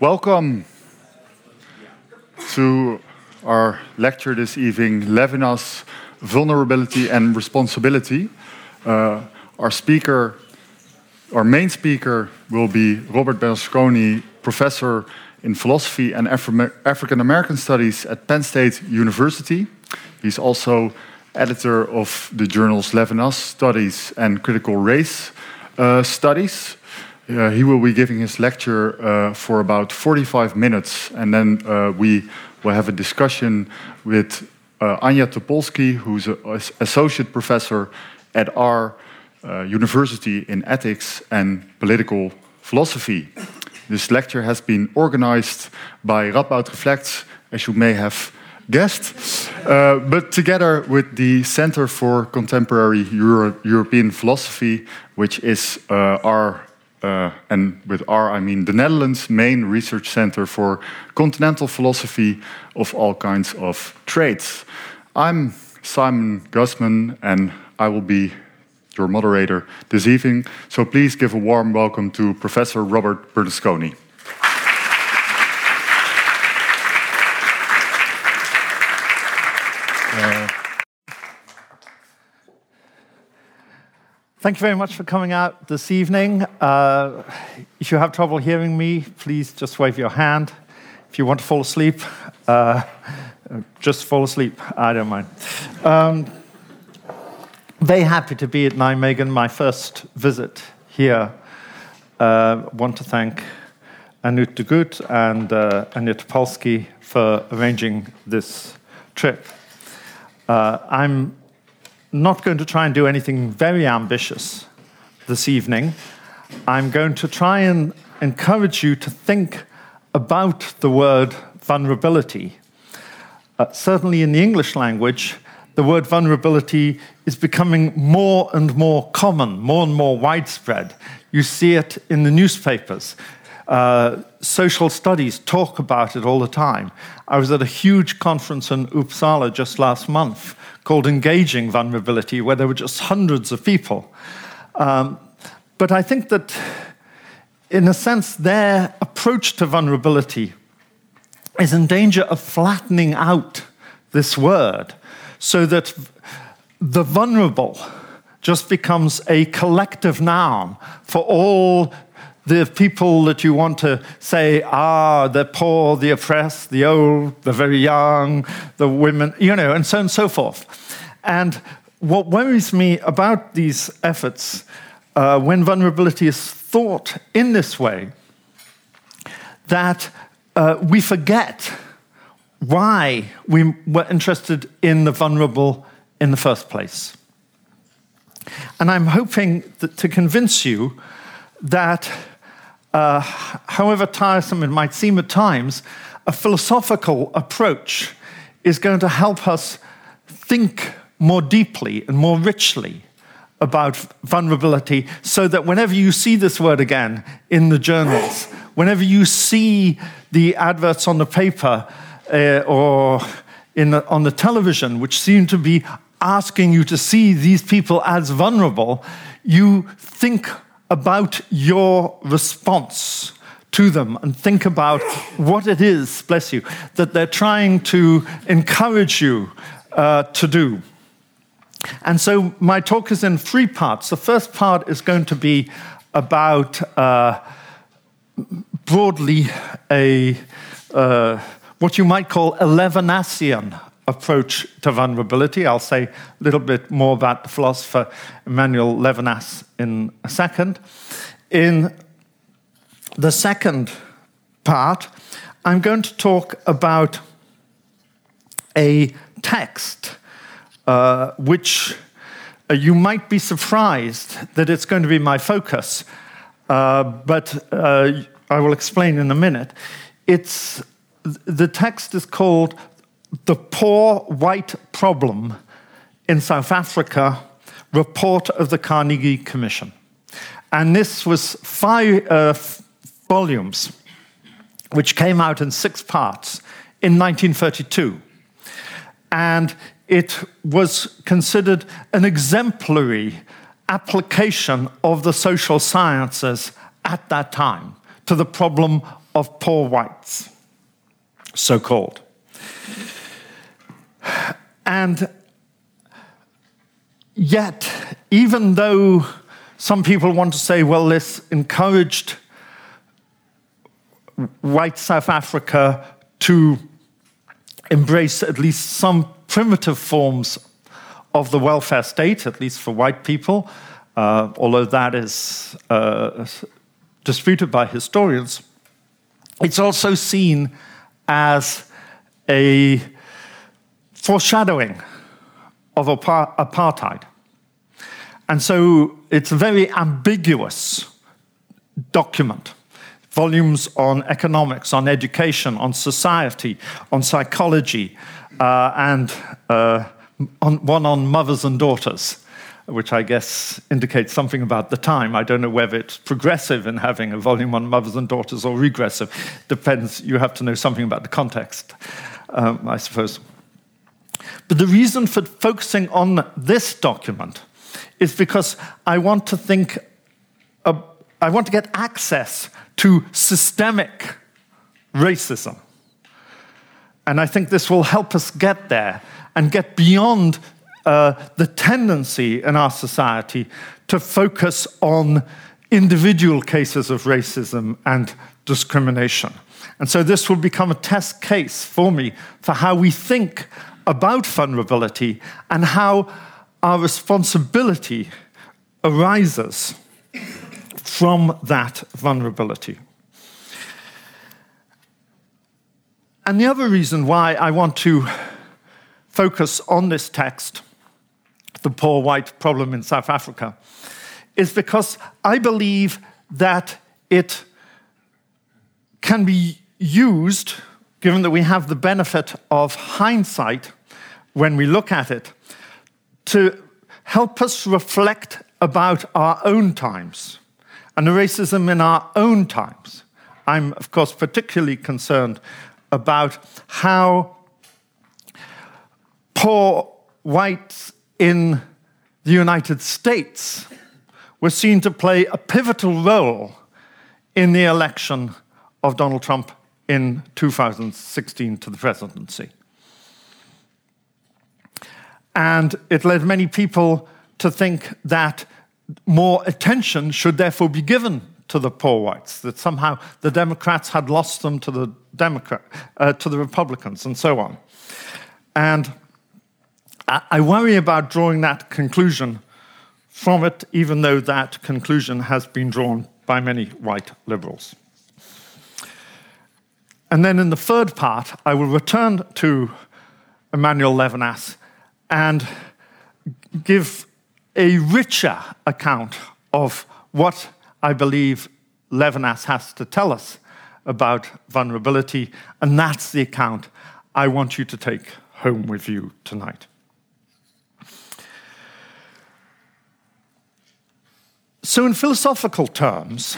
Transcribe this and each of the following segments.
Welcome to our lecture this evening, Levinas, Vulnerability and Responsibility. Uh, our speaker, our main speaker will be Robert Bernasconi, professor in philosophy and Afri African American studies at Penn State University. He's also editor of the journals Levinas Studies and Critical Race uh, Studies. He will be giving his lecture uh, for about 45 minutes, and then uh, we will have a discussion with uh, Anya Topolski, who's an associate professor at our uh, university in ethics and political philosophy. This lecture has been organized by Radboud Reflects, as you may have guessed, uh, but together with the Center for Contemporary Euro European Philosophy, which is uh, our uh, and with our, I mean the Netherlands' main research center for continental philosophy of all kinds of traits. I'm Simon Gusman, and I will be your moderator this evening. So please give a warm welcome to Professor Robert Bernasconi. Thank you very much for coming out this evening. Uh, if you have trouble hearing me, please just wave your hand. If you want to fall asleep, uh, just fall asleep. I don't mind. Um, very happy to be at Nijmegen, my first visit here. Uh, want to thank Anut de Gut and uh, Anya Topolski for arranging this trip. Uh, I'm not going to try and do anything very ambitious this evening. I'm going to try and encourage you to think about the word vulnerability. Uh, certainly in the English language, the word vulnerability is becoming more and more common, more and more widespread. You see it in the newspapers. Uh, social studies talk about it all the time. I was at a huge conference in Uppsala just last month called Engaging Vulnerability, where there were just hundreds of people. Um, but I think that, in a sense, their approach to vulnerability is in danger of flattening out this word so that the vulnerable just becomes a collective noun for all the people that you want to say are ah, the poor, the oppressed, the old, the very young, the women, you know, and so on and so forth. And what worries me about these efforts uh, when vulnerability is thought in this way, that uh, we forget why we were interested in the vulnerable in the first place. And I'm hoping to convince you that, uh, however tiresome it might seem at times, a philosophical approach is going to help us think more deeply and more richly about vulnerability so that whenever you see this word again in the journals, whenever you see the adverts on the paper, uh, or the, on the television, which seem to be asking you to see these people as vulnerable, you think about your response to them and think about what it is, bless you, that they're trying to encourage you uh, to do. And so my talk is in three parts. The first part is going to be about uh, broadly a uh, what you might call a approach to vulnerability. I'll say a little bit more about the philosopher Emmanuel Levinas in a second. In the second part, I'm going to talk about a text uh, which uh, you might be surprised that it's going to be my focus, uh, but uh, I will explain in a minute. It's the text is called The Poor White Problem in South Africa Report of the Carnegie Commission. And this was five uh, volumes, which came out in six parts in 1932. And it was considered an exemplary application of the social sciences at that time to the problem of poor whites, so called. And yet, even though some people want to say, well, this encouraged white South Africa to embrace at least some primitive forms of the welfare state, at least for white people, uh, although that is uh, disputed by historians. It's also seen as a foreshadowing of apartheid. And so it's a very ambiguous document. Volumes on economics, on education, on society, on psychology, uh, and uh, on, one on mothers and daughters, which I guess indicates something about the time. I don't know whether it's progressive in having a volume on mothers and daughters or regressive. Depends, you have to know something about the context, um, I suppose. But the reason for focusing on this document is because I want to think, I want to get access to systemic racism. And I think this will help us get there and get beyond uh, the tendency in our society to focus on individual cases of racism and discrimination. And so this will become a test case for me for how we think about vulnerability and how our responsibility arises from that vulnerability. And the other reason why I want to focus on this text, the poor white problem in South Africa, is because I believe that it can be used, given that we have the benefit of hindsight when we look at it, to help us reflect about our own times and the racism in our own times. I'm, of course, particularly concerned about how poor whites in the United States were seen to play a pivotal role in the election of Donald Trump in 2016 to the presidency. And it led many people to think that more attention should therefore be given to the poor whites, that somehow the Democrats had lost them to the, Democrat, uh, to the Republicans, and so on. And I worry about drawing that conclusion from it, even though that conclusion has been drawn by many white liberals. And then in the third part, I will return to Emmanuel Levinas and give a richer account of what I believe Levinas has to tell us about vulnerability, and that's the account I want you to take home with you tonight. So, in philosophical terms,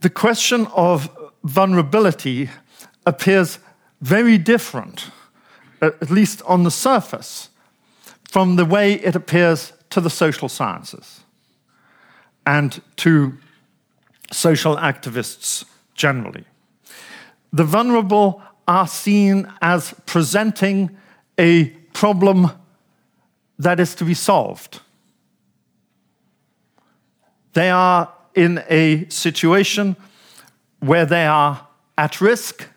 the question of vulnerability appears very different, at least on the surface, from the way it appears to the social sciences and to social activists generally. The vulnerable are seen as presenting a problem that is to be solved they are in a situation where they are at risk.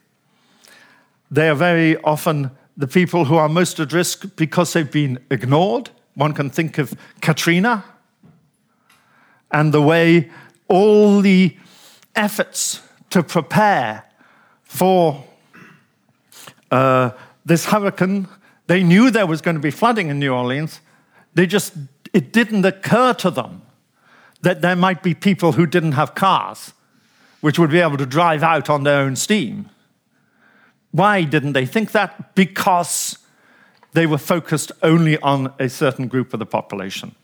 They are very often the people who are most at risk because they've been ignored. One can think of Katrina and the way all the efforts to prepare for uh, this hurricane, they knew there was going to be flooding in New Orleans. They just, it didn't occur to them that there might be people who didn't have cars, which would be able to drive out on their own steam. Why didn't they think that? Because they were focused only on a certain group of the population.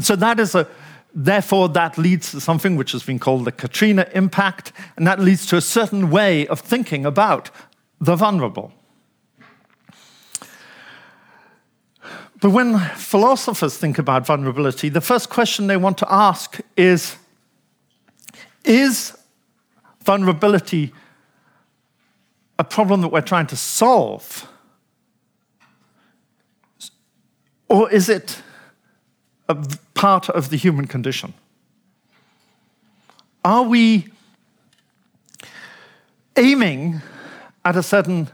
So that is a, therefore, that leads to something which has been called the Katrina impact, and that leads to a certain way of thinking about the vulnerable. But when philosophers think about vulnerability, the first question they want to ask is Is vulnerability a problem that we're trying to solve? Or is it a part of the human condition? Are we aiming at a certain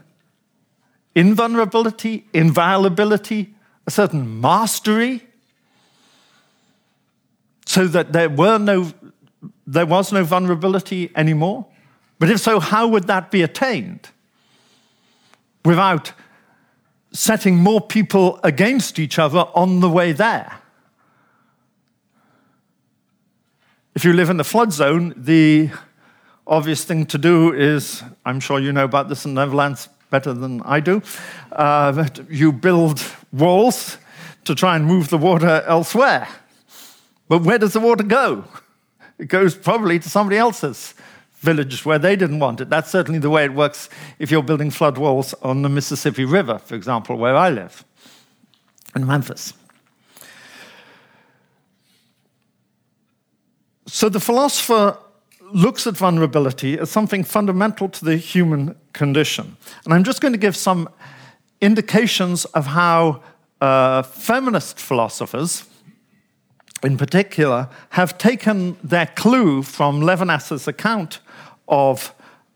invulnerability, inviolability, a certain mastery, so that there were no there was no vulnerability anymore? But if so, how would that be attained? Without setting more people against each other on the way there. If you live in the flood zone, the obvious thing to do is I'm sure you know about this in the Netherlands better than I do. Uh, you build walls to try and move the water elsewhere. But where does the water go? It goes probably to somebody else's village where they didn't want it. That's certainly the way it works if you're building flood walls on the Mississippi River, for example, where I live, in Memphis. So the philosopher looks at vulnerability as something fundamental to the human condition. And I'm just going to give some indications of how uh, feminist philosophers, in particular, have taken their clue from Levinas's account of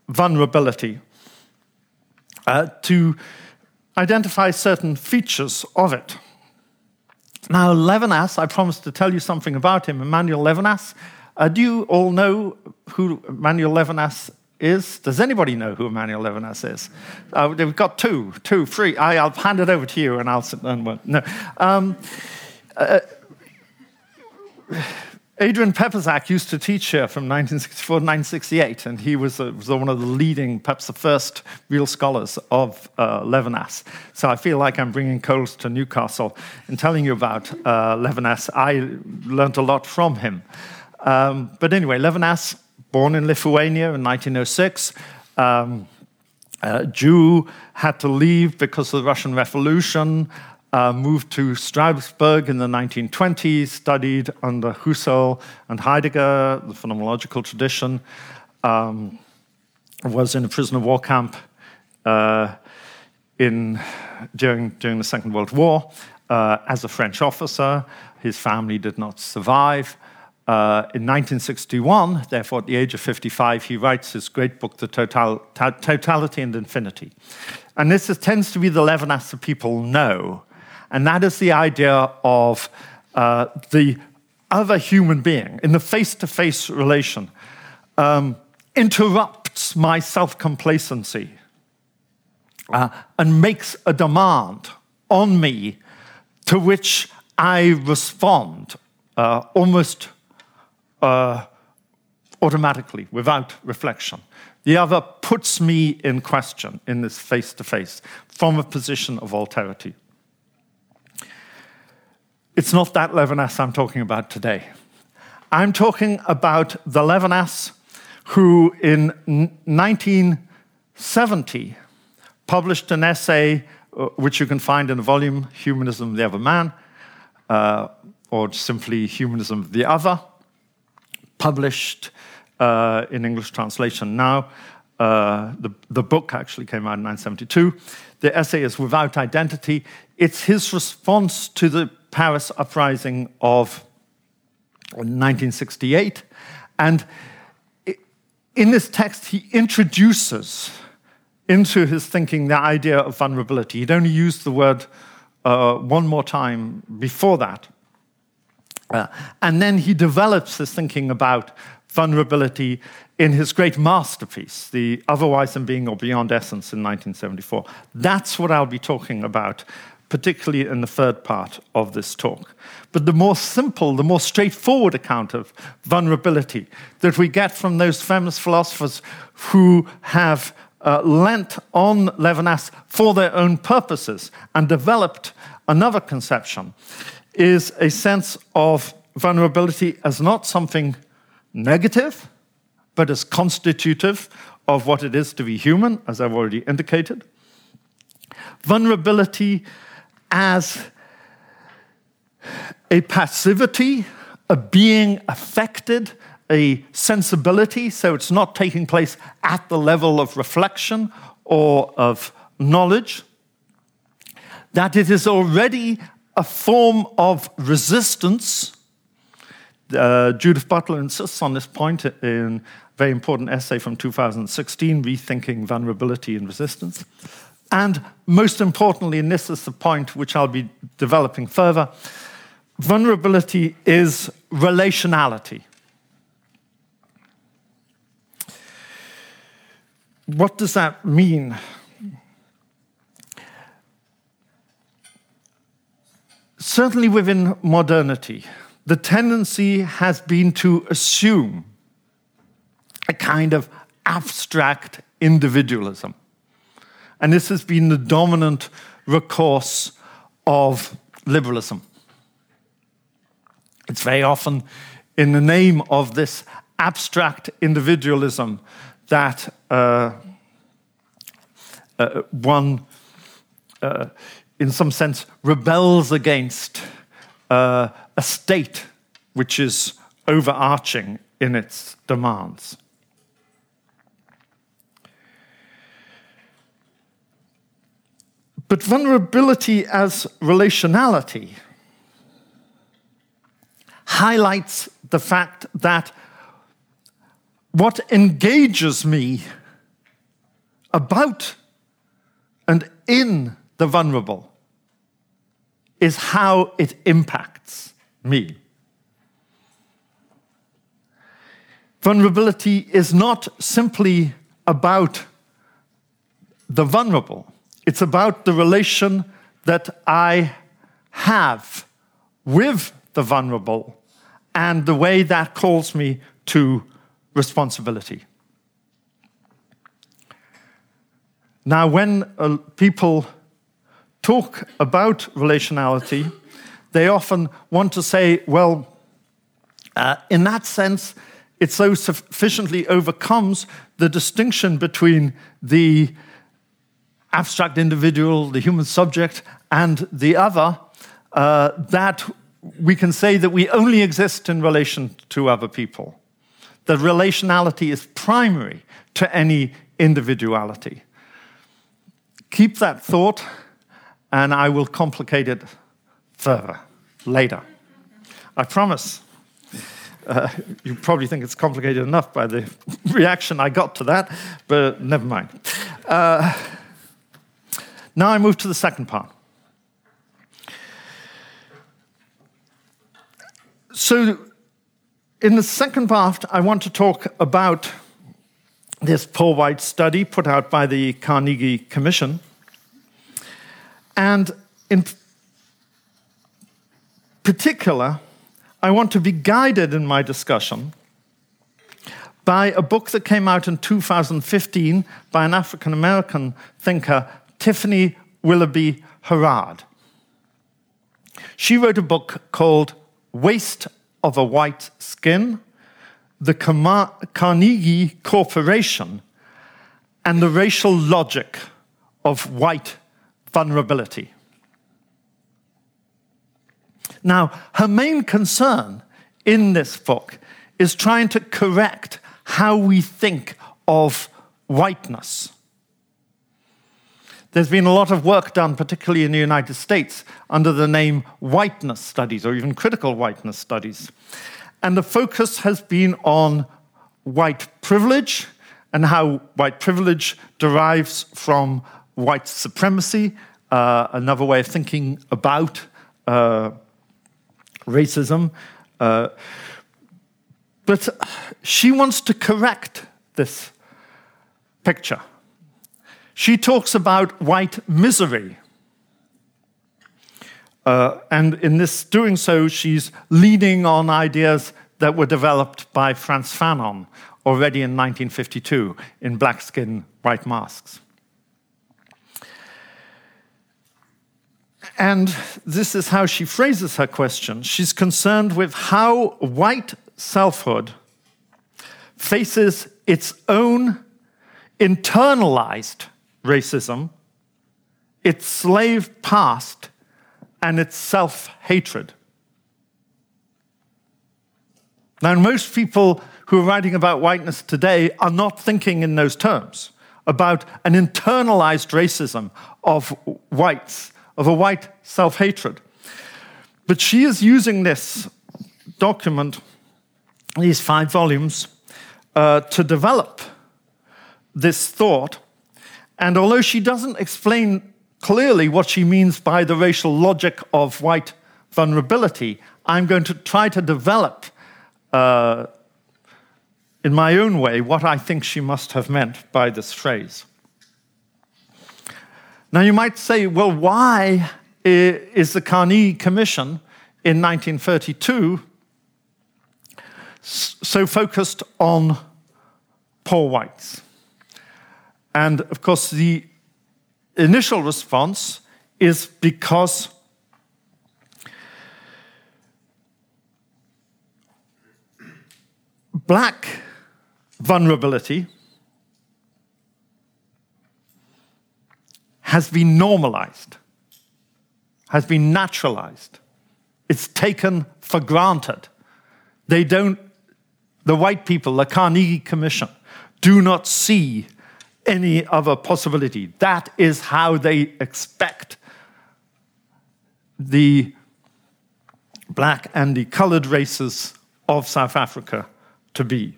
vulnerability uh, to identify certain features of it. Now, Levinas, I promised to tell you something about him, Emmanuel Levinas. Uh, do you all know who Emmanuel Levinas is? Does anybody know who Emmanuel Levinas is? Uh, we've got two, two, three. I, will hand it over to you and I'll sit down. No. Um, uh, Adriaan Peperzak used to teach here from 1964 to 1968, and he was, a, was, one of the leading, perhaps the first real scholars of uh, Levinas. So I feel like I'm bringing coals to Newcastle and telling you about uh, Levinas. I learned a lot from him. Um, but anyway, Levinas, born in Lithuania in 1906, um, uh, Jew, had to leave because of the Russian Revolution, uh, moved to Strasbourg in the 1920s, studied under Husserl and Heidegger, the phenomenological tradition, um, was in a prisoner of war camp uh, in, during, during the Second World War uh, as a French officer. His family did not survive. Uh, in 1961, therefore, at the age of 55, he writes his great book, The Total, Totality and Infinity. And this is, tends to be the Levinas that people know. And that is the idea of uh, the other human being in the face to face relation um, interrupts my self complacency uh, and makes a demand on me to which I respond uh, almost uh, automatically, without reflection. The other puts me in question in this face to face from a position of alterity. It's not that Levinas I'm talking about today. I'm talking about the Levinas who, in 1970, published an essay uh, which you can find in a volume, Humanism the Other Man, uh, or simply Humanism the Other, published uh, in English translation now. Uh, the, the book actually came out in 1972. The essay is Without Identity. It's his response to the Paris uprising of 1968. And in this text, he introduces into his thinking the idea of vulnerability. He'd only used the word uh, one more time before that. Uh, and then he develops his thinking about vulnerability in his great masterpiece, The Otherwise than Being or Beyond Essence in 1974. That's what I'll be talking about, particularly in the third part of this talk. But the more simple, the more straightforward account of vulnerability that we get from those feminist philosophers who have uh, lent on Levinas for their own purposes and developed another conception is a sense of vulnerability as not something negative, but as constitutive of what it is to be human, as I've already indicated. Vulnerability as a passivity, a being affected a sensibility, so it's not taking place at the level of reflection or of knowledge, that it is already a form of resistance. Uh, Judith Butler insists on this point in a very important essay from 2016, Rethinking Vulnerability and Resistance. And most importantly, and this is the point which I'll be developing further, vulnerability is relationality. What does that mean? Certainly within modernity, the tendency has been to assume a kind of abstract individualism. And this has been the dominant recourse of liberalism. It's very often in the name of this abstract individualism that uh, uh, one, uh, in some sense, rebels against uh, a state which is overarching in its demands. But vulnerability as relationality highlights the fact that what engages me about and in the vulnerable is how it impacts me. Vulnerability is not simply about the vulnerable, it's about the relation that I have with the vulnerable and the way that calls me to responsibility. Now, when uh, people talk about relationality, they often want to say, well, uh, in that sense, it so sufficiently overcomes the distinction between the abstract individual, the human subject, and the other, uh, that we can say that we only exist in relation to other people. That relationality is primary to any individuality. Keep that thought, and I will complicate it further later. I promise. Uh, you probably think it's complicated enough by the reaction I got to that, but never mind. Uh, now I move to the second part. So, in the second part, I want to talk about this poor white study put out by the Carnegie Commission. And in particular, I want to be guided in my discussion by a book that came out in 2015 by an African American thinker, Tiffany Willoughby Herard. She wrote a book called Waste of a White Skin, the Carnegie Corporation, and the racial logic of white vulnerability. Now, her main concern in this book is trying to correct how we think of whiteness. There's been a lot of work done, particularly in the United States, under the name whiteness studies or even critical whiteness studies. And the focus has been on white privilege and how white privilege derives from white supremacy, uh, another way of thinking about uh, racism. Uh, but she wants to correct this picture. She talks about white misery. Uh, and in this doing so, she's leaning on ideas that were developed by Frantz Fanon already in 1952 in Black Skin, White Masks. And this is how she phrases her question. She's concerned with how white selfhood faces its own internalized racism, its slave past, and its self hatred. Now, most people who are writing about whiteness today are not thinking in those terms about an internalized racism of whites, of a white self hatred. But she is using this document, these five volumes, uh, to develop this thought. And although she doesn't explain clearly what she means by the racial logic of white vulnerability, I'm going to try to develop uh, in my own way what I think she must have meant by this phrase. Now, you might say, well, why is the Carnegie Commission in 1932 so focused on poor whites? And of course, the initial response is because black vulnerability has been normalized, has been naturalized. It's taken for granted. They don't, the white people, the Carnegie Commission, do not see any other possibility. That is how they expect the black and the colored races of South Africa to be.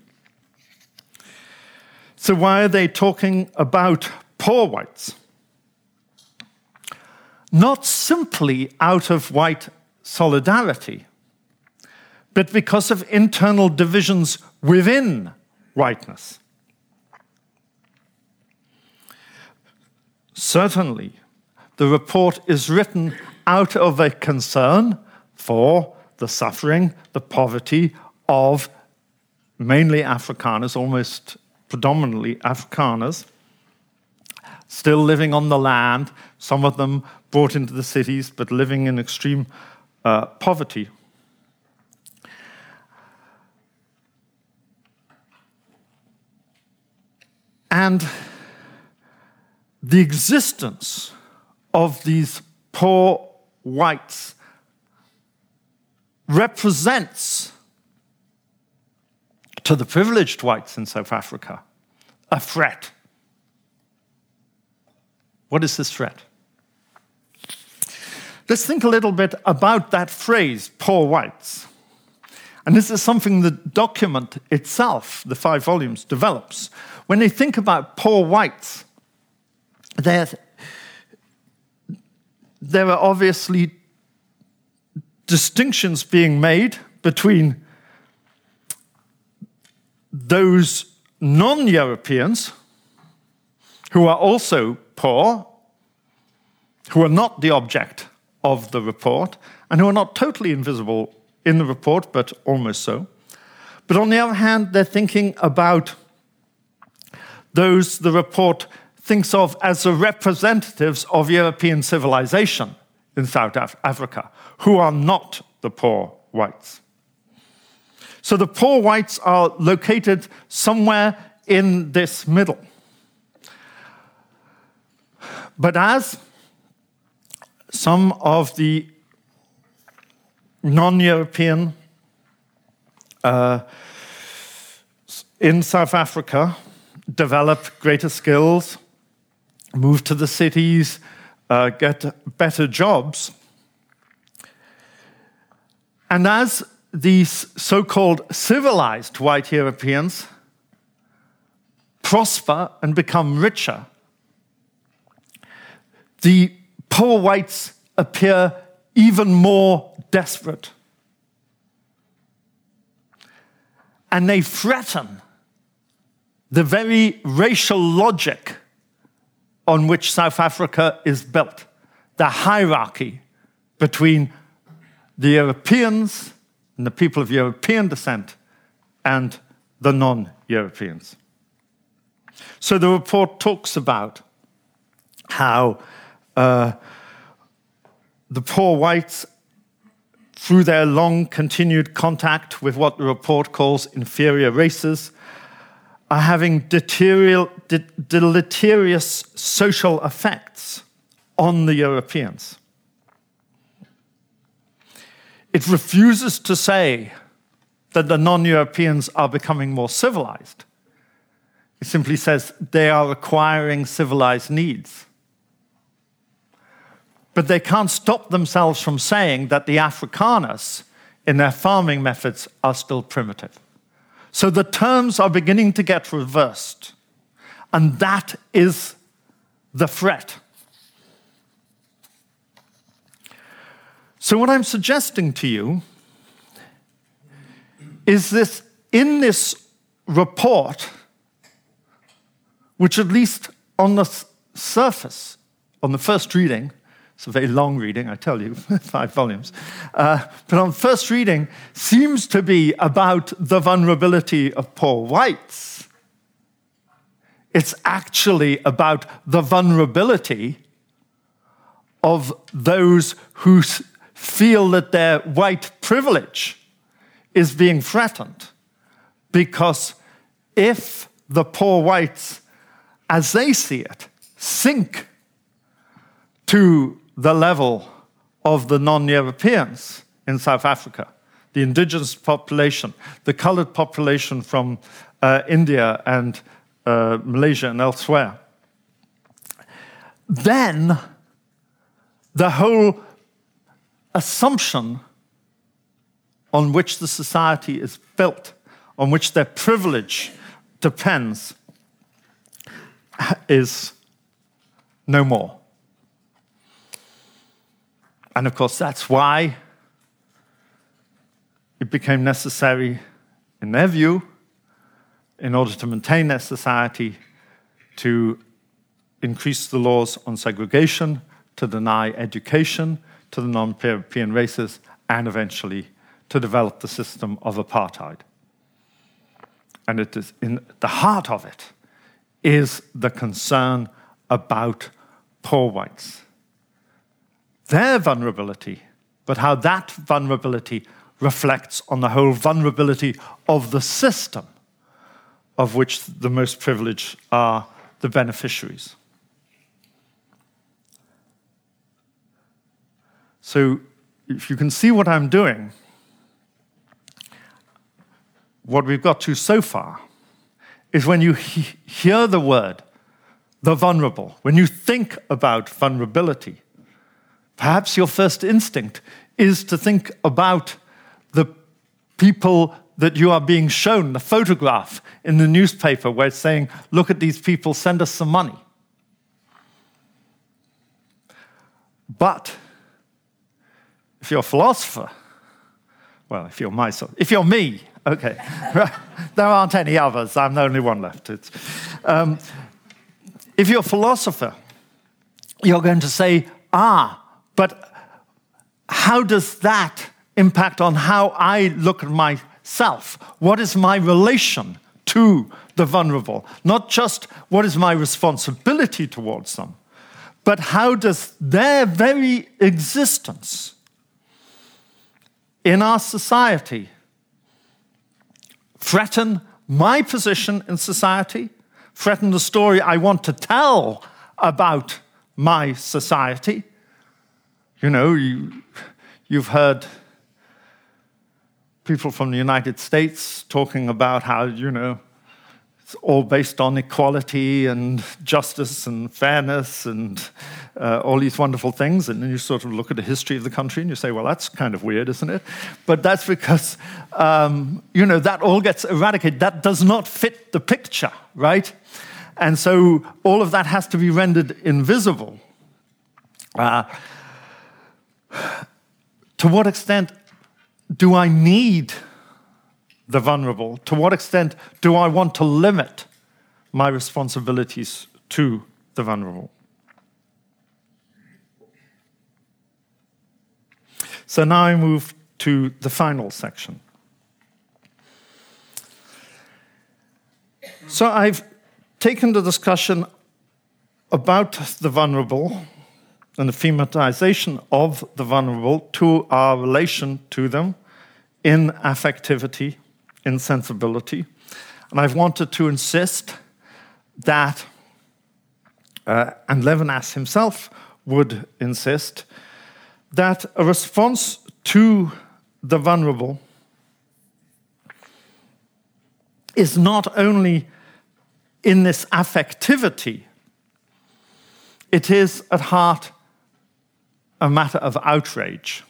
So, why are they talking about poor whites? not simply out of white solidarity, but because of internal divisions within whiteness. Certainly, the report is written out of a concern for the suffering, the poverty of mainly Afrikaners, almost predominantly Afrikaners, still living on the land, some of them brought into the cities, but living in extreme uh, poverty. And the existence of these poor whites represents to the privileged whites in South Africa a threat. What is this threat? Let's think a little bit about that phrase, poor whites. And this is something the document itself, the five volumes, develops. When they think about poor whites, there, there are obviously distinctions being made between those non Europeans who are also poor, who are not the object of the report and who are not totally invisible in the report, but almost so. But on the other hand, they're thinking about those the report thinks of as the representatives of European civilization in South Af Africa, who are not the poor whites. So the poor whites are located somewhere in this middle. But as some of the non European uh, in South Africa develop greater skills, move to the cities, uh, get better jobs. And as these so called civilized white Europeans prosper and become richer, the poor whites appear even more desperate. And they threaten the very racial logic on which South Africa is built the hierarchy between the Europeans and the people of European descent and the non Europeans. So the report talks about how uh, the poor whites, through their long continued contact with what the report calls inferior races, are having deleterious social effects on the Europeans. It refuses to say that the non Europeans are becoming more civilized. It simply says they are acquiring civilized needs. But they can't stop themselves from saying that the Afrikaners in their farming methods are still primitive. So the terms are beginning to get reversed. And that is the threat. So, what I'm suggesting to you is this in this report, which at least on the surface, on the first reading, it's a very long reading, I tell you, five volumes. Uh, but on first reading, seems to be about the vulnerability of poor whites. It's actually about the vulnerability of those who feel that their white privilege is being threatened. Because if the poor whites, as they see it, sink to the level of the non Europeans in South Africa, the indigenous population, the colored population from uh, India and uh, Malaysia and elsewhere, then the whole assumption on which the society is built, on which their privilege depends, is no more. And of course, that's why it became necessary, in their view, in order to maintain their society, to increase the laws on segregation, to deny education to the non European races, and eventually to develop the system of apartheid. And it is in the heart of it is the concern about poor whites their vulnerability, but how that vulnerability reflects on the whole vulnerability of the system of which the most privileged are the beneficiaries. So, if you can see what I'm doing, what we've got to so far is when you he- hear the word, the vulnerable, when you think about vulnerability, Perhaps your first instinct is to think about the people that you are being shown, the photograph in the newspaper where it's saying, Look at these people, send us some money. But if you're a philosopher, well, if you're my if you're me, okay, there aren't any others, I'm the only one left. Um, if you're a philosopher, you're going to say, ah, but how does that impact on how I look at myself? What is my relation to the vulnerable? Not just what is my responsibility towards them, but how does their very existence in our society threaten my position in society, threaten the story I want to tell about my society, you know, you, you've heard people from the United States talking about how, you know, it's all based on equality and justice and fairness and uh, all these wonderful things. And then you sort of look at the history of the country and you say, well, that's kind of weird, isn't it? But that's because, um, you know, that all gets eradicated. That does not fit the picture, right? And so all of that has to be rendered invisible. Uh, to what extent do I need the vulnerable? To what extent do I want to limit my responsibilities to the vulnerable? So now I move to the final section. So I've taken the discussion about the vulnerable and the thematization of the vulnerable to our relation to them in affectivity, in sensibility. And I've wanted to insist that, uh, and Levinas himself would insist, that a response to the vulnerable is not only in this affectivity, it is at heart a matter of outrage,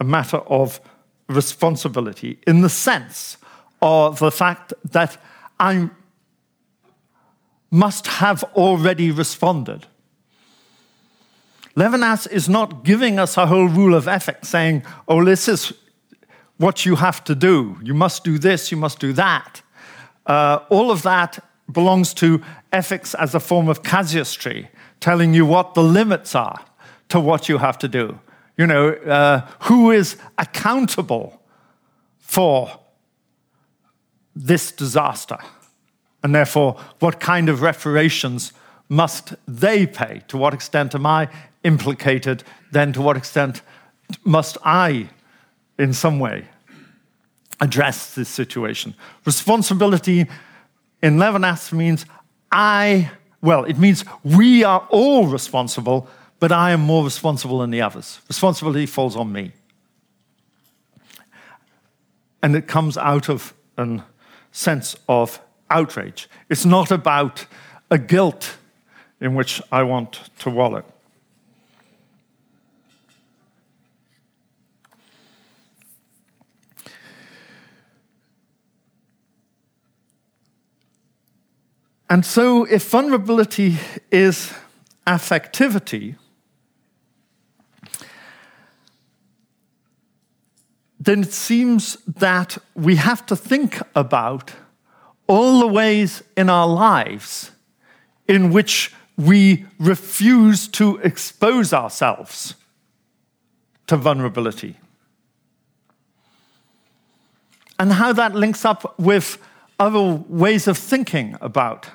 a matter of responsibility, in the sense of the fact that I must have already responded. Levinas is not giving us a whole rule of ethics saying, oh, this is what you have to do. You must do this, you must do that. Uh, all of that belongs to ethics as a form of casuistry, telling you what the limits are to what you have to do. You know, uh, who is accountable for this disaster? And therefore, what kind of reparations must they pay? To what extent am I implicated? Then, to what extent must I, in some way, address this situation? Responsibility in Levinas means I, well, it means we are all responsible, but I am more responsible than the others. Responsibility falls on me. And it comes out of a sense of outrage. It's not about a guilt in which I want to wallow. And so, if vulnerability is affectivity, then it seems that we have to think about all the ways in our lives in which we refuse to expose ourselves to vulnerability. And how that links up with other ways of thinking about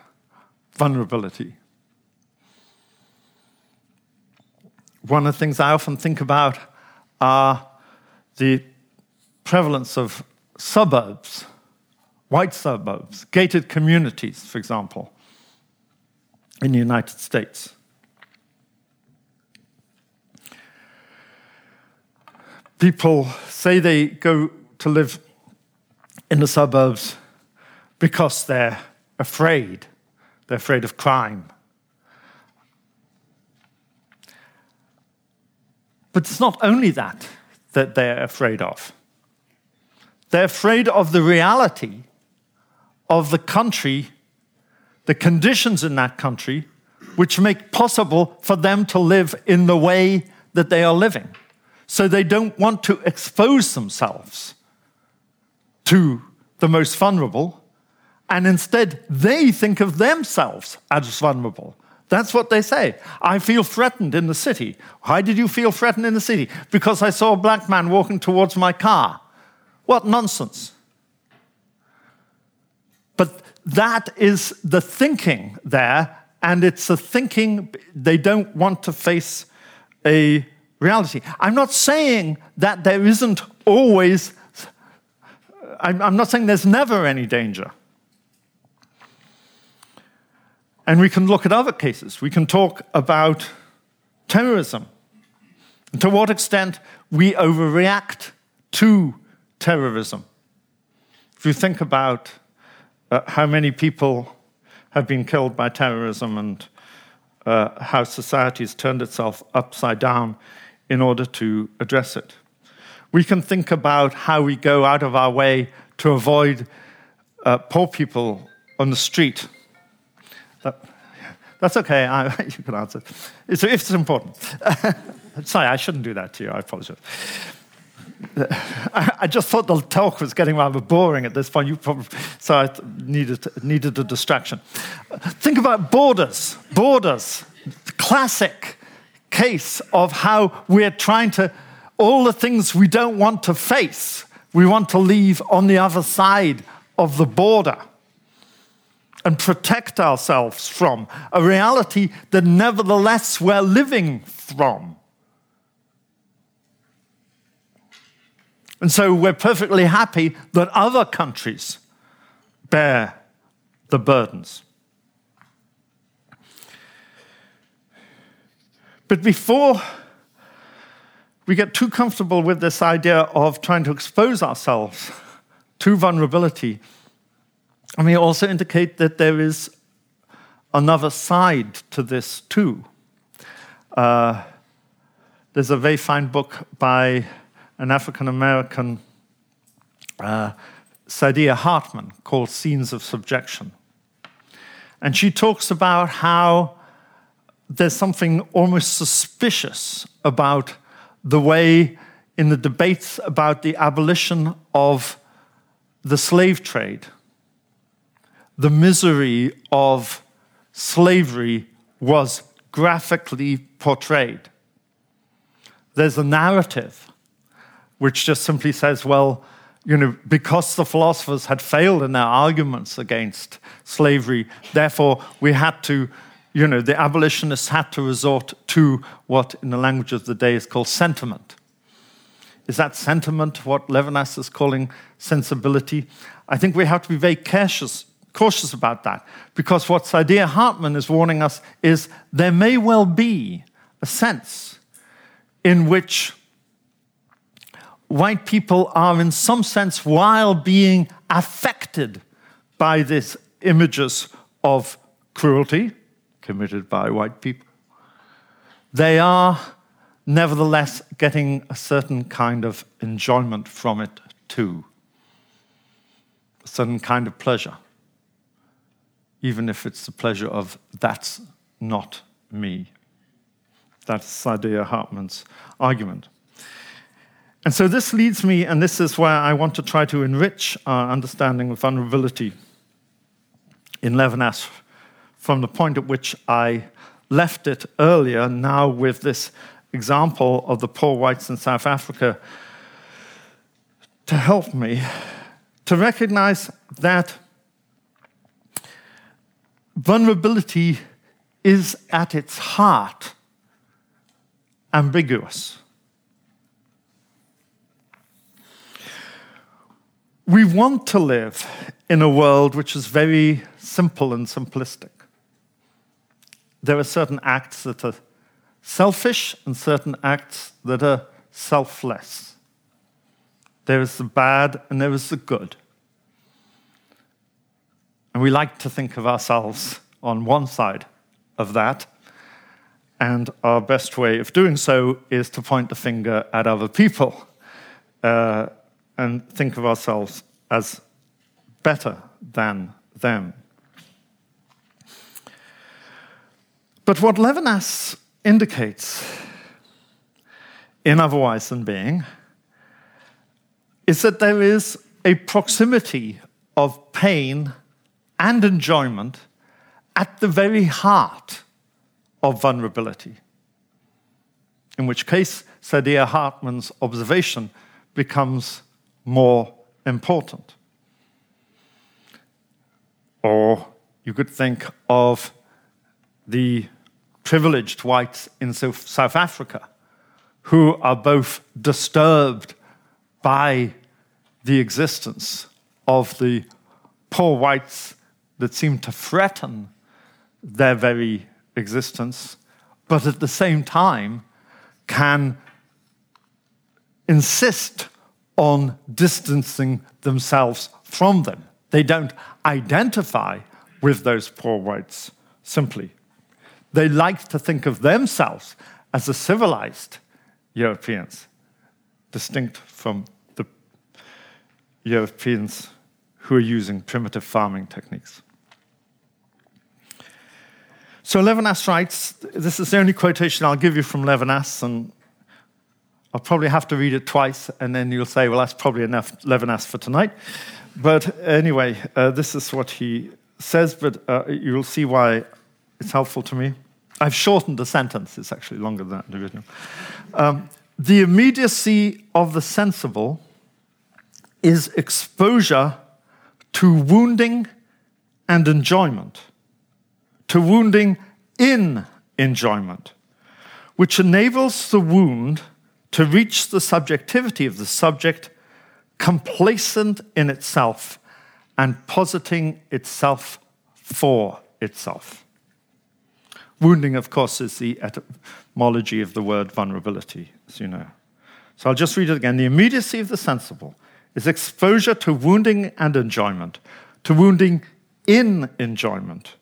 vulnerability. One of the things I often think about are the prevalence of suburbs white suburbs, gated communities, for example, in the United States. People say they go to live in the suburbs because they're afraid. They're afraid of crime. But it's not only that that they're afraid of. They're afraid of the reality of the country, the conditions in that country, which make possible for them to live in the way that they are living. So they don't want to expose themselves to the most vulnerable, and instead they think of themselves as vulnerable. That's what they say. I feel threatened in the city. Why did you feel threatened in the city? Because I saw a black man walking towards my car. What nonsense. But that is the thinking there, and it's a thinking they don't want to face a reality. I'm not saying that there isn't always, I'm, not saying there's never any danger. And we can look at other cases. We can talk about terrorism. And to what extent we overreact to terrorism. If you think about uh, how many people have been killed by terrorism and uh, how society has turned itself upside down in order to address it. We can think about how we go out of our way to avoid uh, poor people on the street. That, that's okay, I, you can answer. It's, it's important. Sorry, I shouldn't do that to you, I apologize. I just thought the talk was getting rather boring at this point. You probably, so I needed, needed a distraction. Think about borders. Borders. Classic case of how we're trying to, all the things we don't want to face, we want to leave on the other side of the border and protect ourselves from a reality that nevertheless we're living from. And so we're perfectly happy that other countries bear the burdens. But before we get too comfortable with this idea of trying to expose ourselves to vulnerability, And we also indicate that there is another side to this too. Uh, there's a very fine book by an African American, uh, Saidiya Hartman, called Scenes of Subjection. And she talks about how there's something almost suspicious about the way, in the debates about the abolition of the slave trade, the misery of slavery was graphically portrayed. There's a narrative which just simply says, well, you know, because the philosophers had failed in their arguments against slavery, therefore we had to, you know, the abolitionists had to resort to what in the language of the day is called sentiment. Is that sentiment what Levinas is calling sensibility? I think we have to be very cautious, cautious about that because what Saidiya Hartman is warning us is there may well be a sense in which white people are, in some sense, while being affected by these images of cruelty committed by white people, they are nevertheless getting a certain kind of enjoyment from it too, a certain kind of pleasure, even if it's the pleasure of that's not me. That's Saidiya Hartman's argument. And so this leads me, and this is where I want to try to enrich our understanding of vulnerability in Levinas from the point at which I left it earlier, now with this example of the poor whites in South Africa, to help me to recognize that vulnerability is at its heart ambiguous. We want to live in a world which is very simple and simplistic. There are certain acts that are selfish and certain acts that are selfless. There is the bad and there is the good. And we like to think of ourselves on one side of that. And our best way of doing so is to point the finger at other people. Uh, and think of ourselves as better than them. But what Levinas indicates in Otherwise Than Being is that there is a proximity of pain and enjoyment at the very heart of vulnerability. In which case, Saidiya Hartman's observation becomes more important. Or you could think of the privileged whites in South Africa who are both disturbed by the existence of the poor whites that seem to threaten their very existence, but at the same time can insist on distancing themselves from them. They don't identify with those poor whites simply. They like to think of themselves as the civilized Europeans, distinct from the Europeans who are using primitive farming techniques. So Levinas writes, this is the only quotation I'll give you from Levinas, and I'll probably have to read it twice, and then you'll say, well, that's probably enough Levinas for tonight. But anyway, uh, this is what he says, but uh, you'll see why it's helpful to me. I've shortened the sentence, it's actually longer than the original. Um, the immediacy of the sensible is exposure to wounding and enjoyment, to wounding in enjoyment, which enables the wound to reach the subjectivity of the subject, complacent in itself and positing itself for itself. Wounding, of course, is the etymology of the word vulnerability, as you know. So I'll just read it again. The immediacy of the sensible is exposure to wounding and enjoyment, to wounding in enjoyment,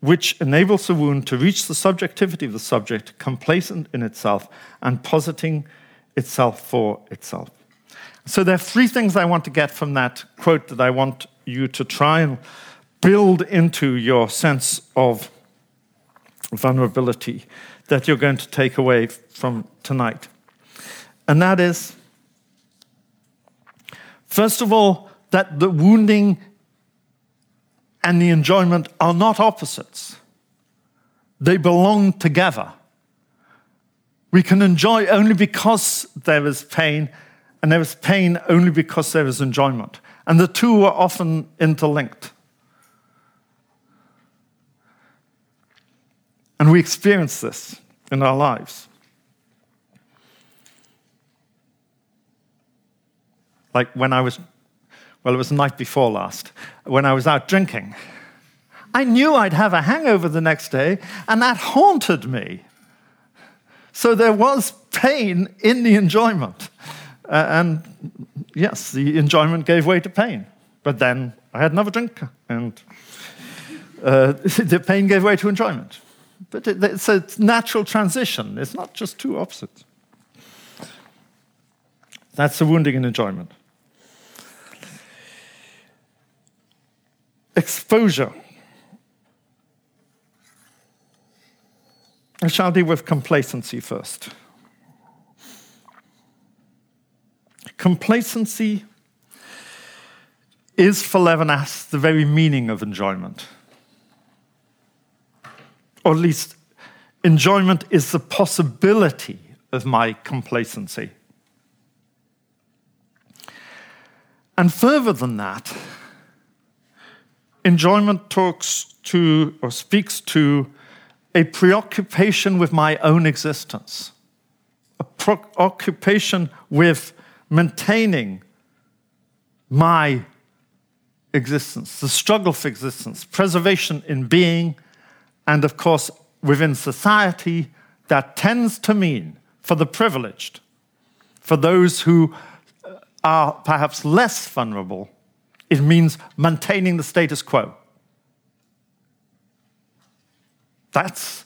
which enables the wound to reach the subjectivity of the subject, complacent in itself and positing itself for itself. So there are three things I want to get from that quote that I want you to try and build into your sense of vulnerability that you're going to take away from tonight. And that is, first of all, that the wounding and the enjoyment are not opposites, they belong together. We can enjoy only because there is pain, and there is pain only because there is enjoyment. And the two are often interlinked. And we experience this in our lives. Like when I was, well, it was the night before last, when I was out drinking. I knew I'd have a hangover the next day, and that haunted me. So there was pain in the enjoyment. Uh, and yes, the enjoyment gave way to pain. But then I had another drink, and uh, the pain gave way to enjoyment. But it, it's a natural transition, it's not just two opposites. That's the wounding and enjoyment. Exposure. I shall deal with complacency first. Complacency is for Levinas the very meaning of enjoyment. Or at least, enjoyment is the possibility of my complacency. And further than that, enjoyment talks to or speaks to a preoccupation with my own existence, a preoccupation with maintaining my existence, the struggle for existence, preservation in being, and of course, within society, that tends to mean, for the privileged, for those who are perhaps less vulnerable, it means maintaining the status quo. That's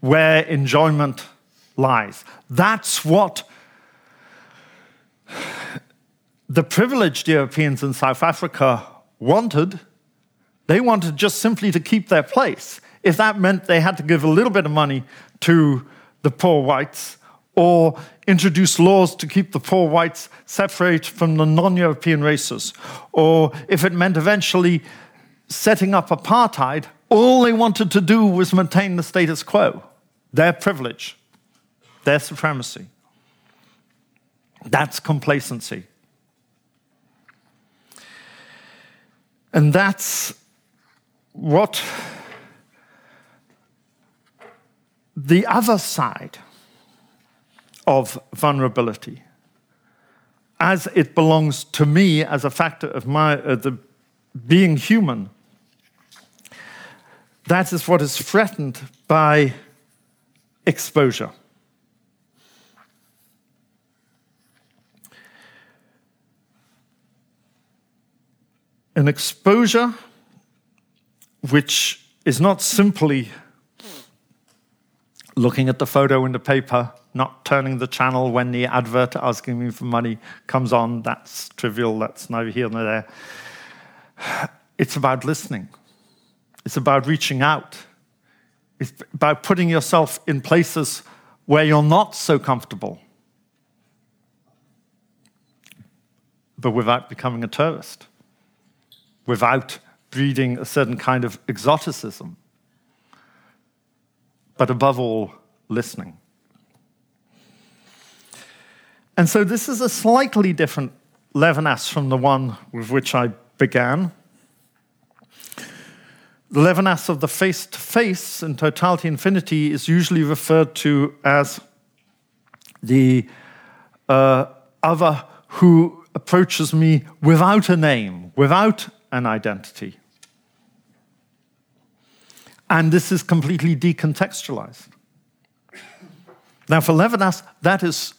where enjoyment lies. That's what the privileged Europeans in South Africa wanted. They wanted just simply to keep their place. If that meant they had to give a little bit of money to the poor whites or introduce laws to keep the poor whites separate from the non European races, or if it meant eventually setting up apartheid, all they wanted to do was maintain the status quo, their privilege, their supremacy. That's complacency. And that's what the other side of vulnerability, as it belongs to me as a factor of my uh, the being human, that is what is threatened by exposure. an exposure which is not simply looking at the photo in the paper, not turning the channel when the advert asking me for money comes on. That's trivial, that's neither here nor there. It's about listening, it's about reaching out, it's about putting yourself in places where you're not so comfortable, but without becoming a tourist without breeding a certain kind of exoticism, but above all, listening. And so this is a slightly different Levinas from the one with which I began. The Levinas of the face to face in totality infinity is usually referred to as the uh, other who approaches me without a name, without an identity. And this is completely decontextualized. Now, for Levinas, that is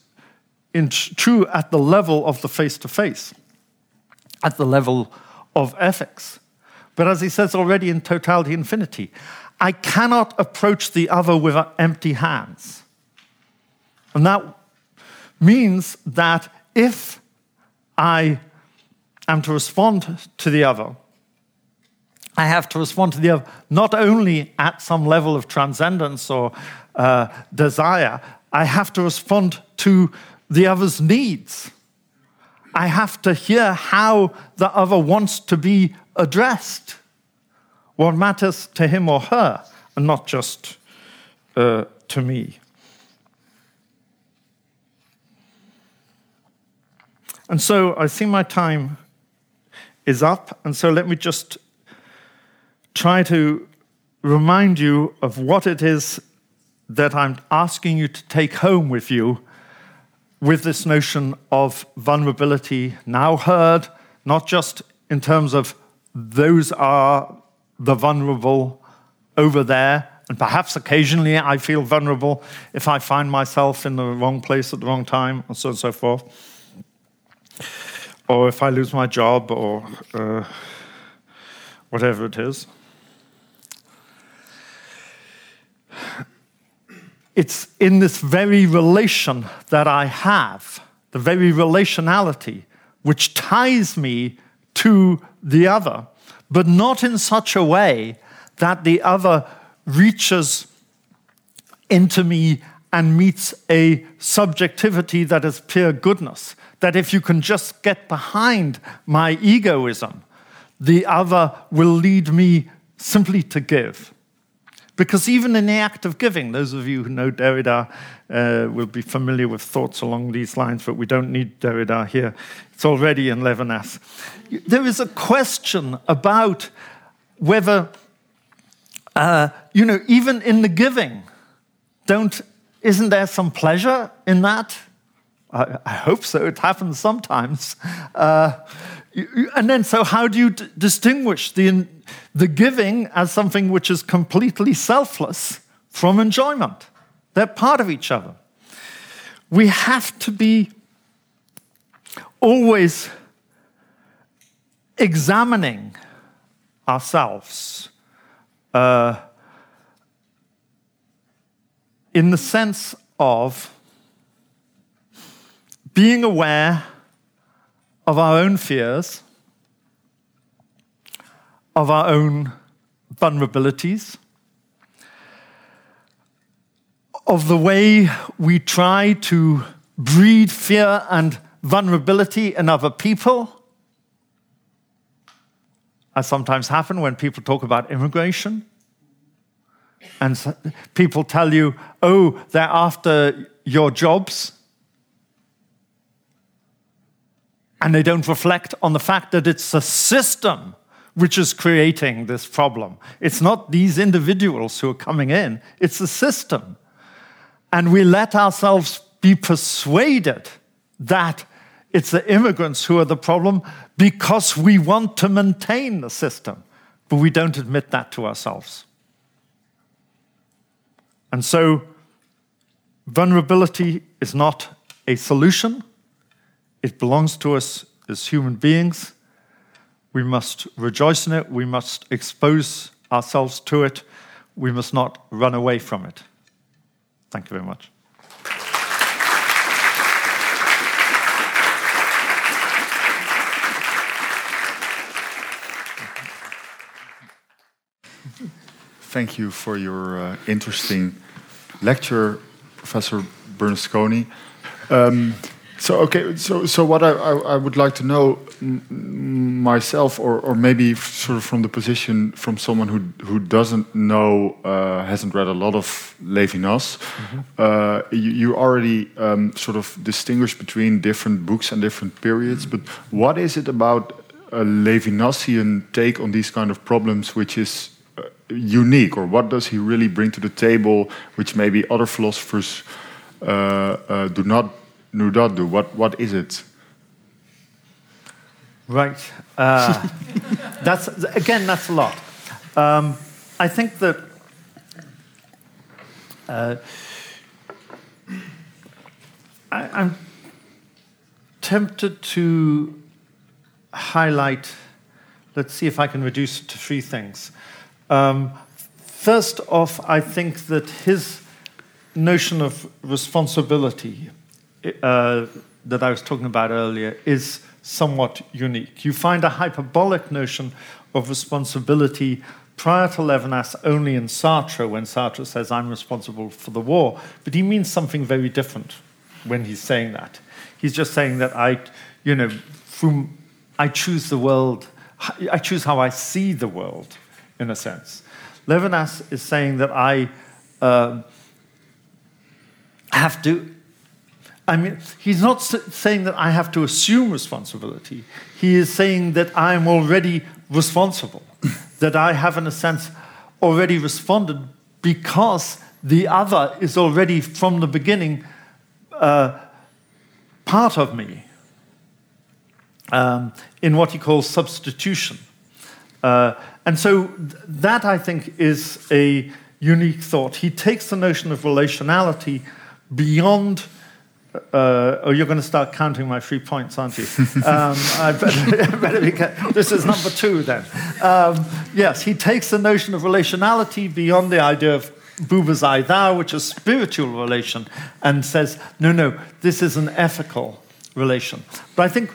true at the level of the face to face, at the level of ethics. But as he says already in Totality Infinity, I cannot approach the other with empty hands. And that means that if I am to respond to the other, I have to respond to the other not only at some level of transcendence or uh, desire, I have to respond to the other's needs. I have to hear how the other wants to be addressed, what matters to him or her, and not just uh, to me. And so I see my time is up, and so let me just try to remind you of what it is that I'm asking you to take home with you with this notion of vulnerability now heard, not just in terms of those are the vulnerable over there, and perhaps occasionally I feel vulnerable if I find myself in the wrong place at the wrong time, and so on and so forth. Or if I lose my job, or uh, whatever it is. It's in this very relation that I have, the very relationality, which ties me to the other, but not in such a way that the other reaches into me and meets a subjectivity that is pure goodness. That if you can just get behind my egoism, the other will lead me simply to give. Because even in the act of giving, those of you who know Derrida uh, will be familiar with thoughts along these lines, but we don't need Derrida here. It's already in Levinas. There is a question about whether, uh, you know, even in the giving, don't, isn't there some pleasure in that? I, I hope so. It happens sometimes. Uh, and then, so how do you d- distinguish the, the giving as something which is completely selfless from enjoyment? They're part of each other. We have to be always examining ourselves uh, in the sense of being aware of our own fears, of our own vulnerabilities, of the way we try to breed fear and vulnerability in other people. As sometimes happen when people talk about immigration. And people tell you, oh, they're after your jobs. And they don't reflect on the fact that it's a system which is creating this problem. It's not these individuals who are coming in, it's the system. And we let ourselves be persuaded that it's the immigrants who are the problem because we want to maintain the system, but we don't admit that to ourselves. And so, vulnerability is not a solution it belongs to us as human beings. We must rejoice in it. We must expose ourselves to it. We must not run away from it. Thank you very much. Thank you for your uh, interesting lecture, Professor Bernasconi. Um, so okay, so so what I, I, I would like to know myself, or or maybe sort of from the position from someone who who doesn't know, uh, hasn't read a lot of Levinas, mm -hmm. uh, you, you, already um, sort of distinguish between different books and different periods. But what is it about a Levinasian take on these kind of problems which is uh, unique, or what does he really bring to the table, which maybe other philosophers uh, uh, do not Nudadu, what, what is it? Right. Uh, that's, again, that's a lot. Um, I think that uh, I, am tempted to highlight let's see if I can reduce it to three things. Um, first off, I think that his notion of responsibility uh, that I was talking about earlier is somewhat unique. You find a hyperbolic notion of responsibility prior to Levinas only in Sartre, when Sartre says, I'm responsible for the war, but he means something very different when he's saying that. He's just saying that I, you know, from, I choose the world, I choose how I see the world, in a sense. Levinas is saying that I uh, have to I mean, he's not saying that I have to assume responsibility. He is saying that I am already responsible, that I have, in a sense, already responded because the other is already from the beginning uh, part of me um, in what he calls substitution. Uh, and so th- that, I think, is a unique thought. He takes the notion of relationality beyond uh, oh, you're going to start counting my three points, aren't you? Um, I better, better be this is number two then. Um, yes, he takes the notion of relationality beyond the idea of Buber's I thou, which is spiritual relation, and says, no, no, this is an ethical relation. But I think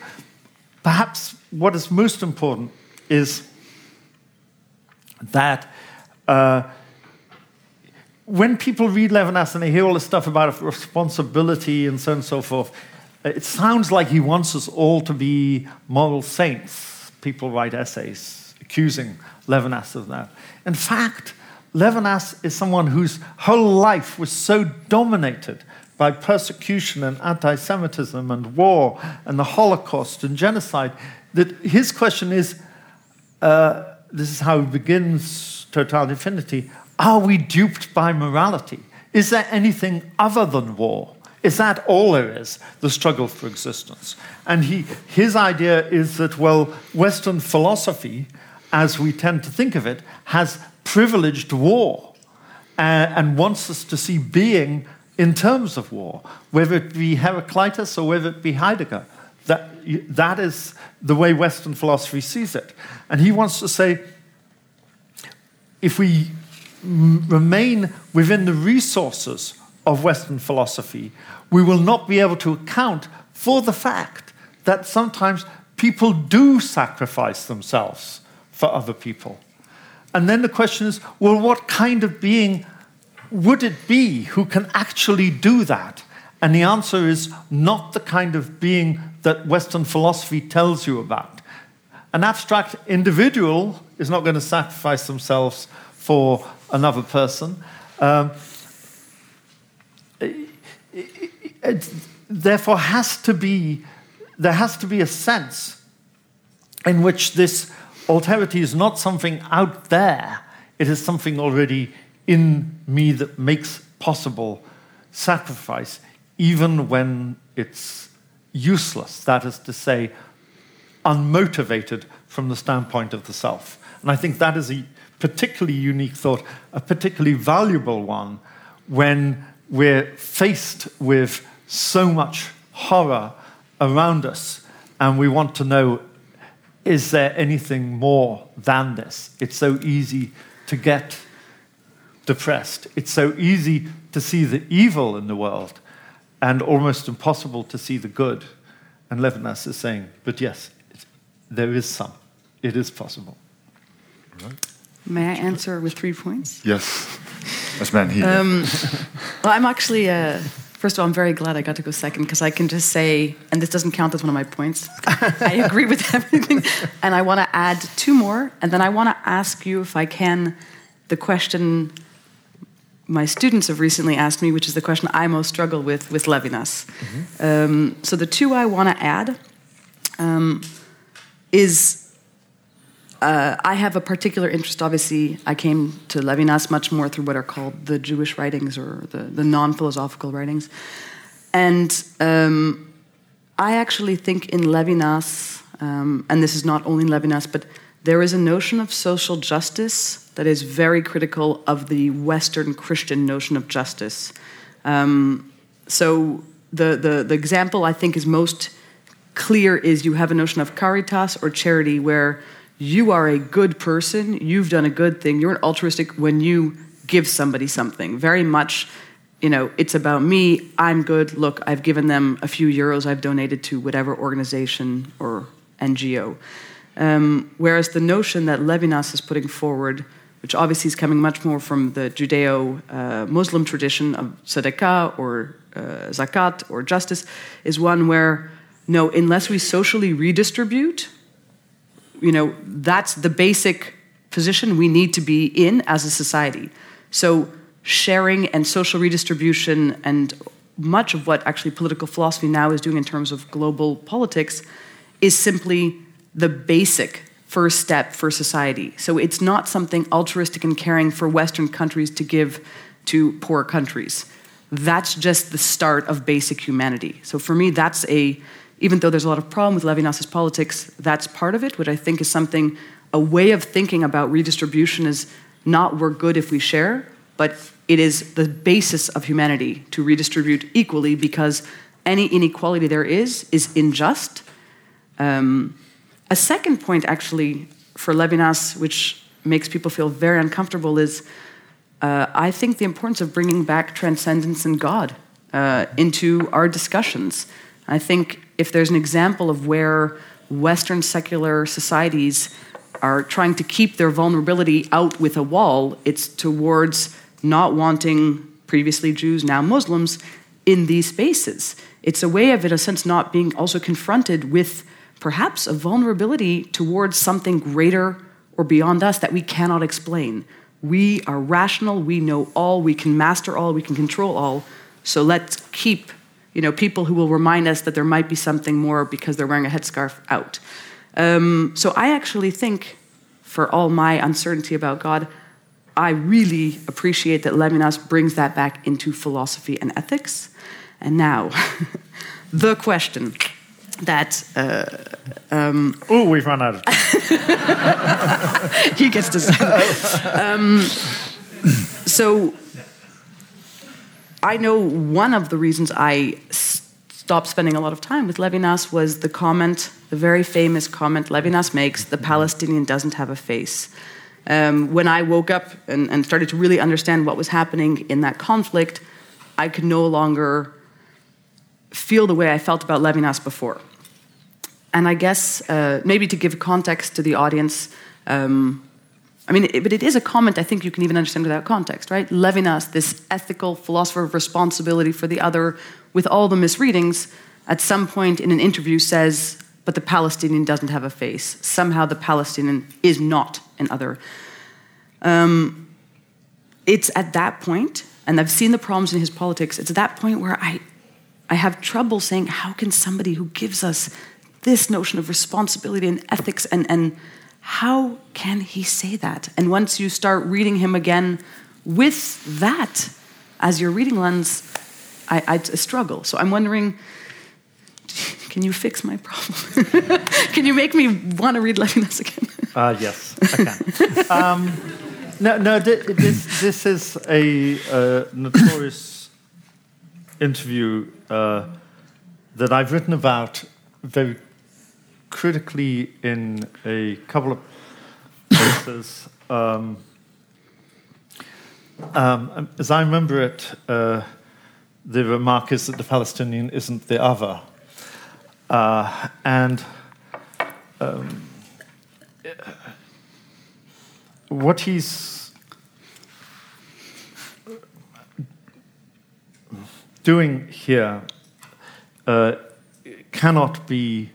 perhaps what is most important is that. Uh, when people read Levinas and they hear all this stuff about responsibility and so on and so forth, it sounds like he wants us all to be moral saints. People write essays accusing Levinas of that. In fact, Levinas is someone whose whole life was so dominated by persecution and anti Semitism and war and the Holocaust and genocide that his question is uh, this is how he begins Total Infinity are we duped by morality? Is there anything other than war? Is that all there is, the struggle for existence? And he, his idea is that, well, Western philosophy, as we tend to think of it, has privileged war uh, and wants us to see being in terms of war, whether it be Heraclitus or whether it be Heidegger. That, that is the way Western philosophy sees it. And he wants to say if we remain within the resources of Western philosophy, we will not be able to account for the fact that sometimes people do sacrifice themselves for other people. And then the question is well, what kind of being would it be who can actually do that? And the answer is not the kind of being that Western philosophy tells you about. An abstract individual is not going to sacrifice themselves for another person. Um, it, it, therefore, has to be there has to be a sense in which this alterity is not something out there; it is something already in me that makes possible sacrifice, even when it's useless. That is to say, unmotivated from the standpoint of the self. And I think that is a particularly unique thought, a particularly valuable one when we're faced with so much horror around us and we want to know is there anything more than this? It's so easy to get depressed. It's so easy to see the evil in the world and almost impossible to see the good. And Levinas is saying, but yes, there is some. It is possible. Right. May I answer with three points? Yes, as man here. Um, well, I'm actually. Uh, first of all, I'm very glad I got to go second because I can just say, and this doesn't count as one of my points. I agree with everything, and I want to add two more, and then I want to ask you, if I can, the question my students have recently asked me, which is the question I most struggle with with Levinas. Mm-hmm. Um, so the two I want to add um, is uh, I have a particular interest. Obviously, I came to Levinas much more through what are called the Jewish writings or the, the non philosophical writings. And um, I actually think in Levinas, um, and this is not only in Levinas, but there is a notion of social justice that is very critical of the Western Christian notion of justice. Um, so the, the, the example I think is most clear is you have a notion of caritas or charity where you are a good person, you've done a good thing, you're an altruistic when you give somebody something. Very much, you know, it's about me, I'm good, look, I've given them a few euros I've donated to whatever organization or NGO. Um, whereas the notion that Levinas is putting forward, which obviously is coming much more from the Judeo uh, Muslim tradition of tzedakah or uh, zakat or justice, is one where, no, unless we socially redistribute, you know, that's the basic position we need to be in as a society. So sharing and social redistribution and much of what actually political philosophy now is doing in terms of global politics is simply the basic first step for society. So it's not something altruistic and caring for Western countries to give to poor countries. That's just the start of basic humanity. So for me, that's a even though there's a lot of problem with Levinas's politics, that's part of it, which I think is something, a way of thinking about redistribution is not we're good if we share, but it is the basis of humanity to redistribute equally because any inequality there is is unjust. Um, a second point, actually, for Levinas, which makes people feel very uncomfortable, is uh, I think the importance of bringing back transcendence and God uh, into our discussions. I think if there's an example of where Western secular societies are trying to keep their vulnerability out with a wall, it's towards not wanting previously Jews, now Muslims, in these spaces. It's a way of, in a sense, not being also confronted with perhaps a vulnerability towards something greater or beyond us that we cannot explain. We are rational, we know all, we can master all, we can control all. So let's keep you know, people who will remind us that there might be something more because they're wearing a headscarf out. Um, so I actually think, for all my uncertainty about God, I really appreciate that Levinas brings that back into philosophy and ethics. And now, the question that. Uh, um, oh, we've run out of time. he gets to say. Um, so I know one of the reasons I stopped spending a lot of time with Levinas was the comment, the very famous comment Levinas makes the Palestinian doesn't have a face. Um, when I woke up and, and started to really understand what was happening in that conflict, I could no longer feel the way I felt about Levinas before. And I guess uh, maybe to give context to the audience, um, I mean, it, but it is a comment I think you can even understand without context, right? Levinas, this ethical philosopher of responsibility for the other, with all the misreadings, at some point in an interview says, but the Palestinian doesn't have a face. Somehow the Palestinian is not an other. Um, it's at that point, and I've seen the problems in his politics, it's at that point where I, I have trouble saying, how can somebody who gives us this notion of responsibility and ethics and, and how can he say that? And once you start reading him again with that as your reading lens, I, I struggle. So I'm wondering can you fix my problem? can you make me want to read Levinas again? uh, yes, I can. um, no, no, this, this is a uh, notorious interview uh, that I've written about very critically in a couple of places. Um, um, as I remember it, uh, the remark is that the Palestinian isn't the other. Uh, and um, what he's doing here uh, cannot be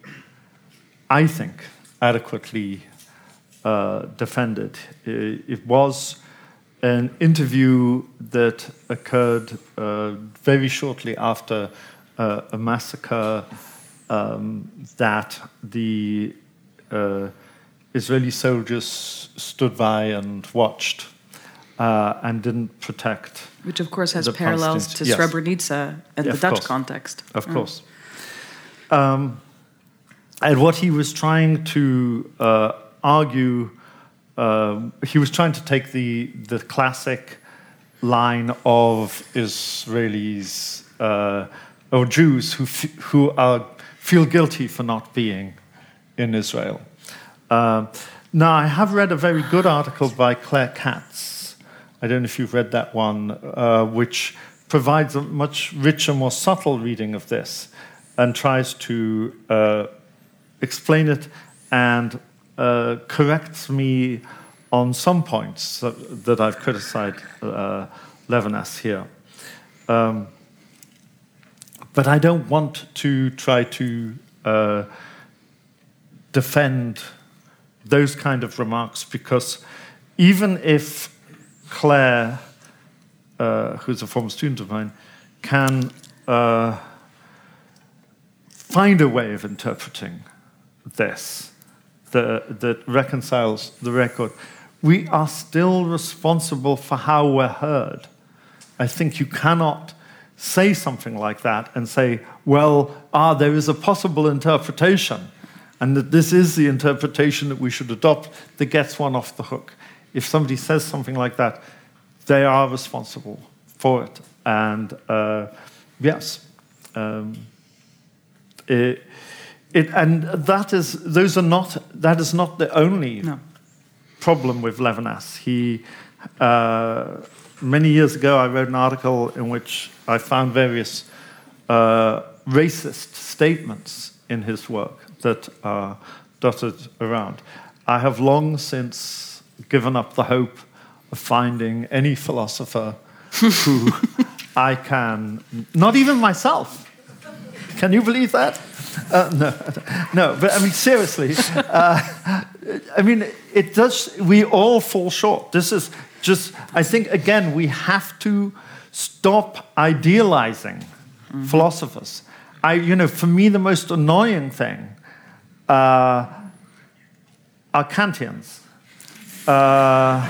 I think, adequately uh, defended. It was an interview that occurred uh, very shortly after uh, a massacre um, that the uh, Israeli soldiers stood by and watched uh, and didn't protect. Which, of course, has parallels to yes. Srebrenica and the Dutch course. context. Of mm. course. Um, and what he was trying to uh, argue, uh, he was trying to take the, the classic line of Israelis uh, or Jews who, who are, feel guilty for not being in Israel. Um, Now, I have read a very good article by Claire Katz. I don't know if you've read that one, uh, which provides a much richer, more subtle reading of this and tries to uh, explain it and uh, corrects me on some points that, that I've criticized uh, Levinas here. Um, but I don't want to try to uh, defend those kind of remarks because even if Claire, uh, who's a former student of mine, can uh, find a way of interpreting this the, that reconciles the record, we are still responsible for how we're heard. I think you cannot say something like that and say, well, ah, there is a possible interpretation, and that this is the interpretation that we should adopt that gets one off the hook. If somebody says something like that, they are responsible for it. And uh, yes, um, it, it, and that is those are not that is not the only No. problem with Levinas. He uh, many years ago I wrote an article in which I found various uh, racist statements in his work that are dotted around. I have long since given up the hope of finding any philosopher who I can, not even myself. Can you believe that? Uh, no, no, but I mean, seriously, uh, I mean, it does, we all fall short. This is just, I think, again, we have to stop idealizing philosophers. I, you know, for me, the most annoying thing uh, are Kantians. Uh,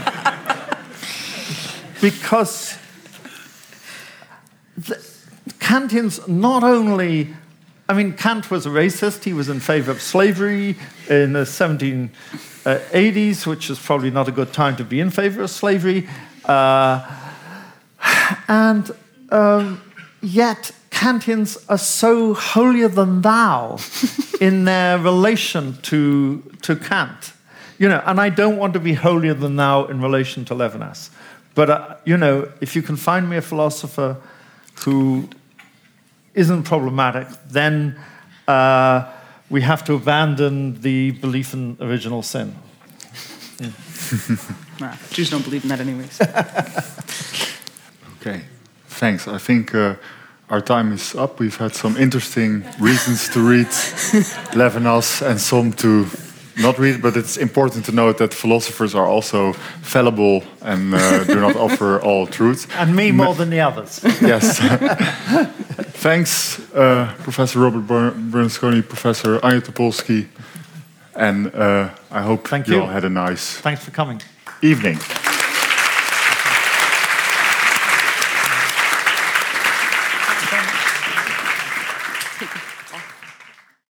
because the, Kantians not only, I mean, Kant was a racist, he was in favor of slavery in the 1780s, which is probably not a good time to be in favor of slavery. Uh, and um, yet, Kantians are so holier than thou in their relation to, to Kant. You know, and I don't want to be holier than thou in relation to Levinas. But, uh, you know, if you can find me a philosopher who isn't problematic, then uh, we have to abandon the belief in original sin. Nah, Jews don't believe in that anyways. Okay, thanks. I think uh, our time is up. We've had some interesting reasons to read Levinas and some to not read, but it's important to note that philosophers are also fallible and uh, do not offer all truth. And me more than the others. Yes. Thanks, uh, Professor Robert Ber- Bernasconi, Professor Anya Topolski, and uh, I hope Thank you you. all had a nice Thanks for coming. evening.